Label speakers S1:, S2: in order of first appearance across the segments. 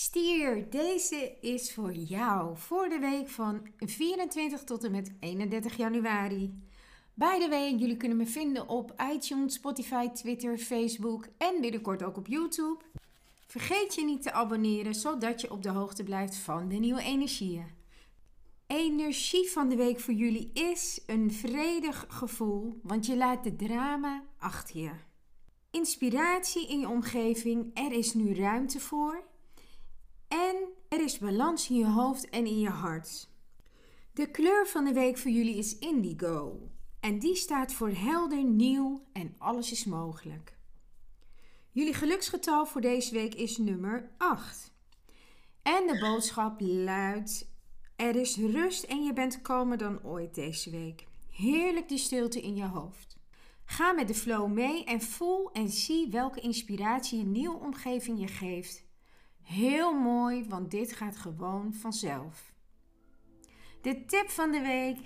S1: Stier, deze is voor jou voor de week van 24 tot en met 31 januari. By the way, jullie kunnen me vinden op iTunes, Spotify, Twitter, Facebook en binnenkort ook op YouTube. Vergeet je niet te abonneren, zodat je op de hoogte blijft van de nieuwe energieën. Energie van de week voor jullie is een vredig gevoel, want je laat de drama achter je. Inspiratie in je omgeving, er is nu ruimte voor. En er is balans in je hoofd en in je hart. De kleur van de week voor jullie is indigo. En die staat voor helder, nieuw en alles is mogelijk. Jullie geluksgetal voor deze week is nummer 8. En de boodschap luidt: Er is rust en je bent kalmer dan ooit deze week. Heerlijk die stilte in je hoofd. Ga met de flow mee en voel en zie welke inspiratie een nieuwe omgeving je geeft. Heel mooi, want dit gaat gewoon vanzelf. De tip van de week: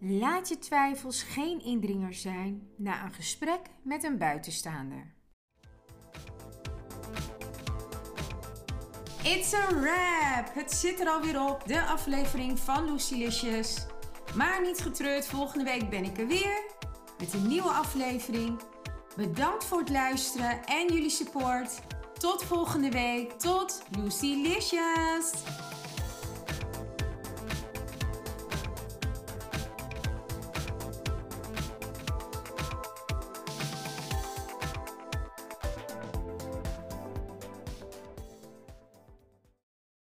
S1: laat je twijfels geen indringer zijn na een gesprek met een buitenstaander. It's a wrap! Het zit er alweer op, de aflevering van Lucilicious. Maar niet getreurd, volgende week ben ik er weer met een nieuwe aflevering. Bedankt voor het luisteren en jullie support. Tot volgende week. Tot Lucy Licious.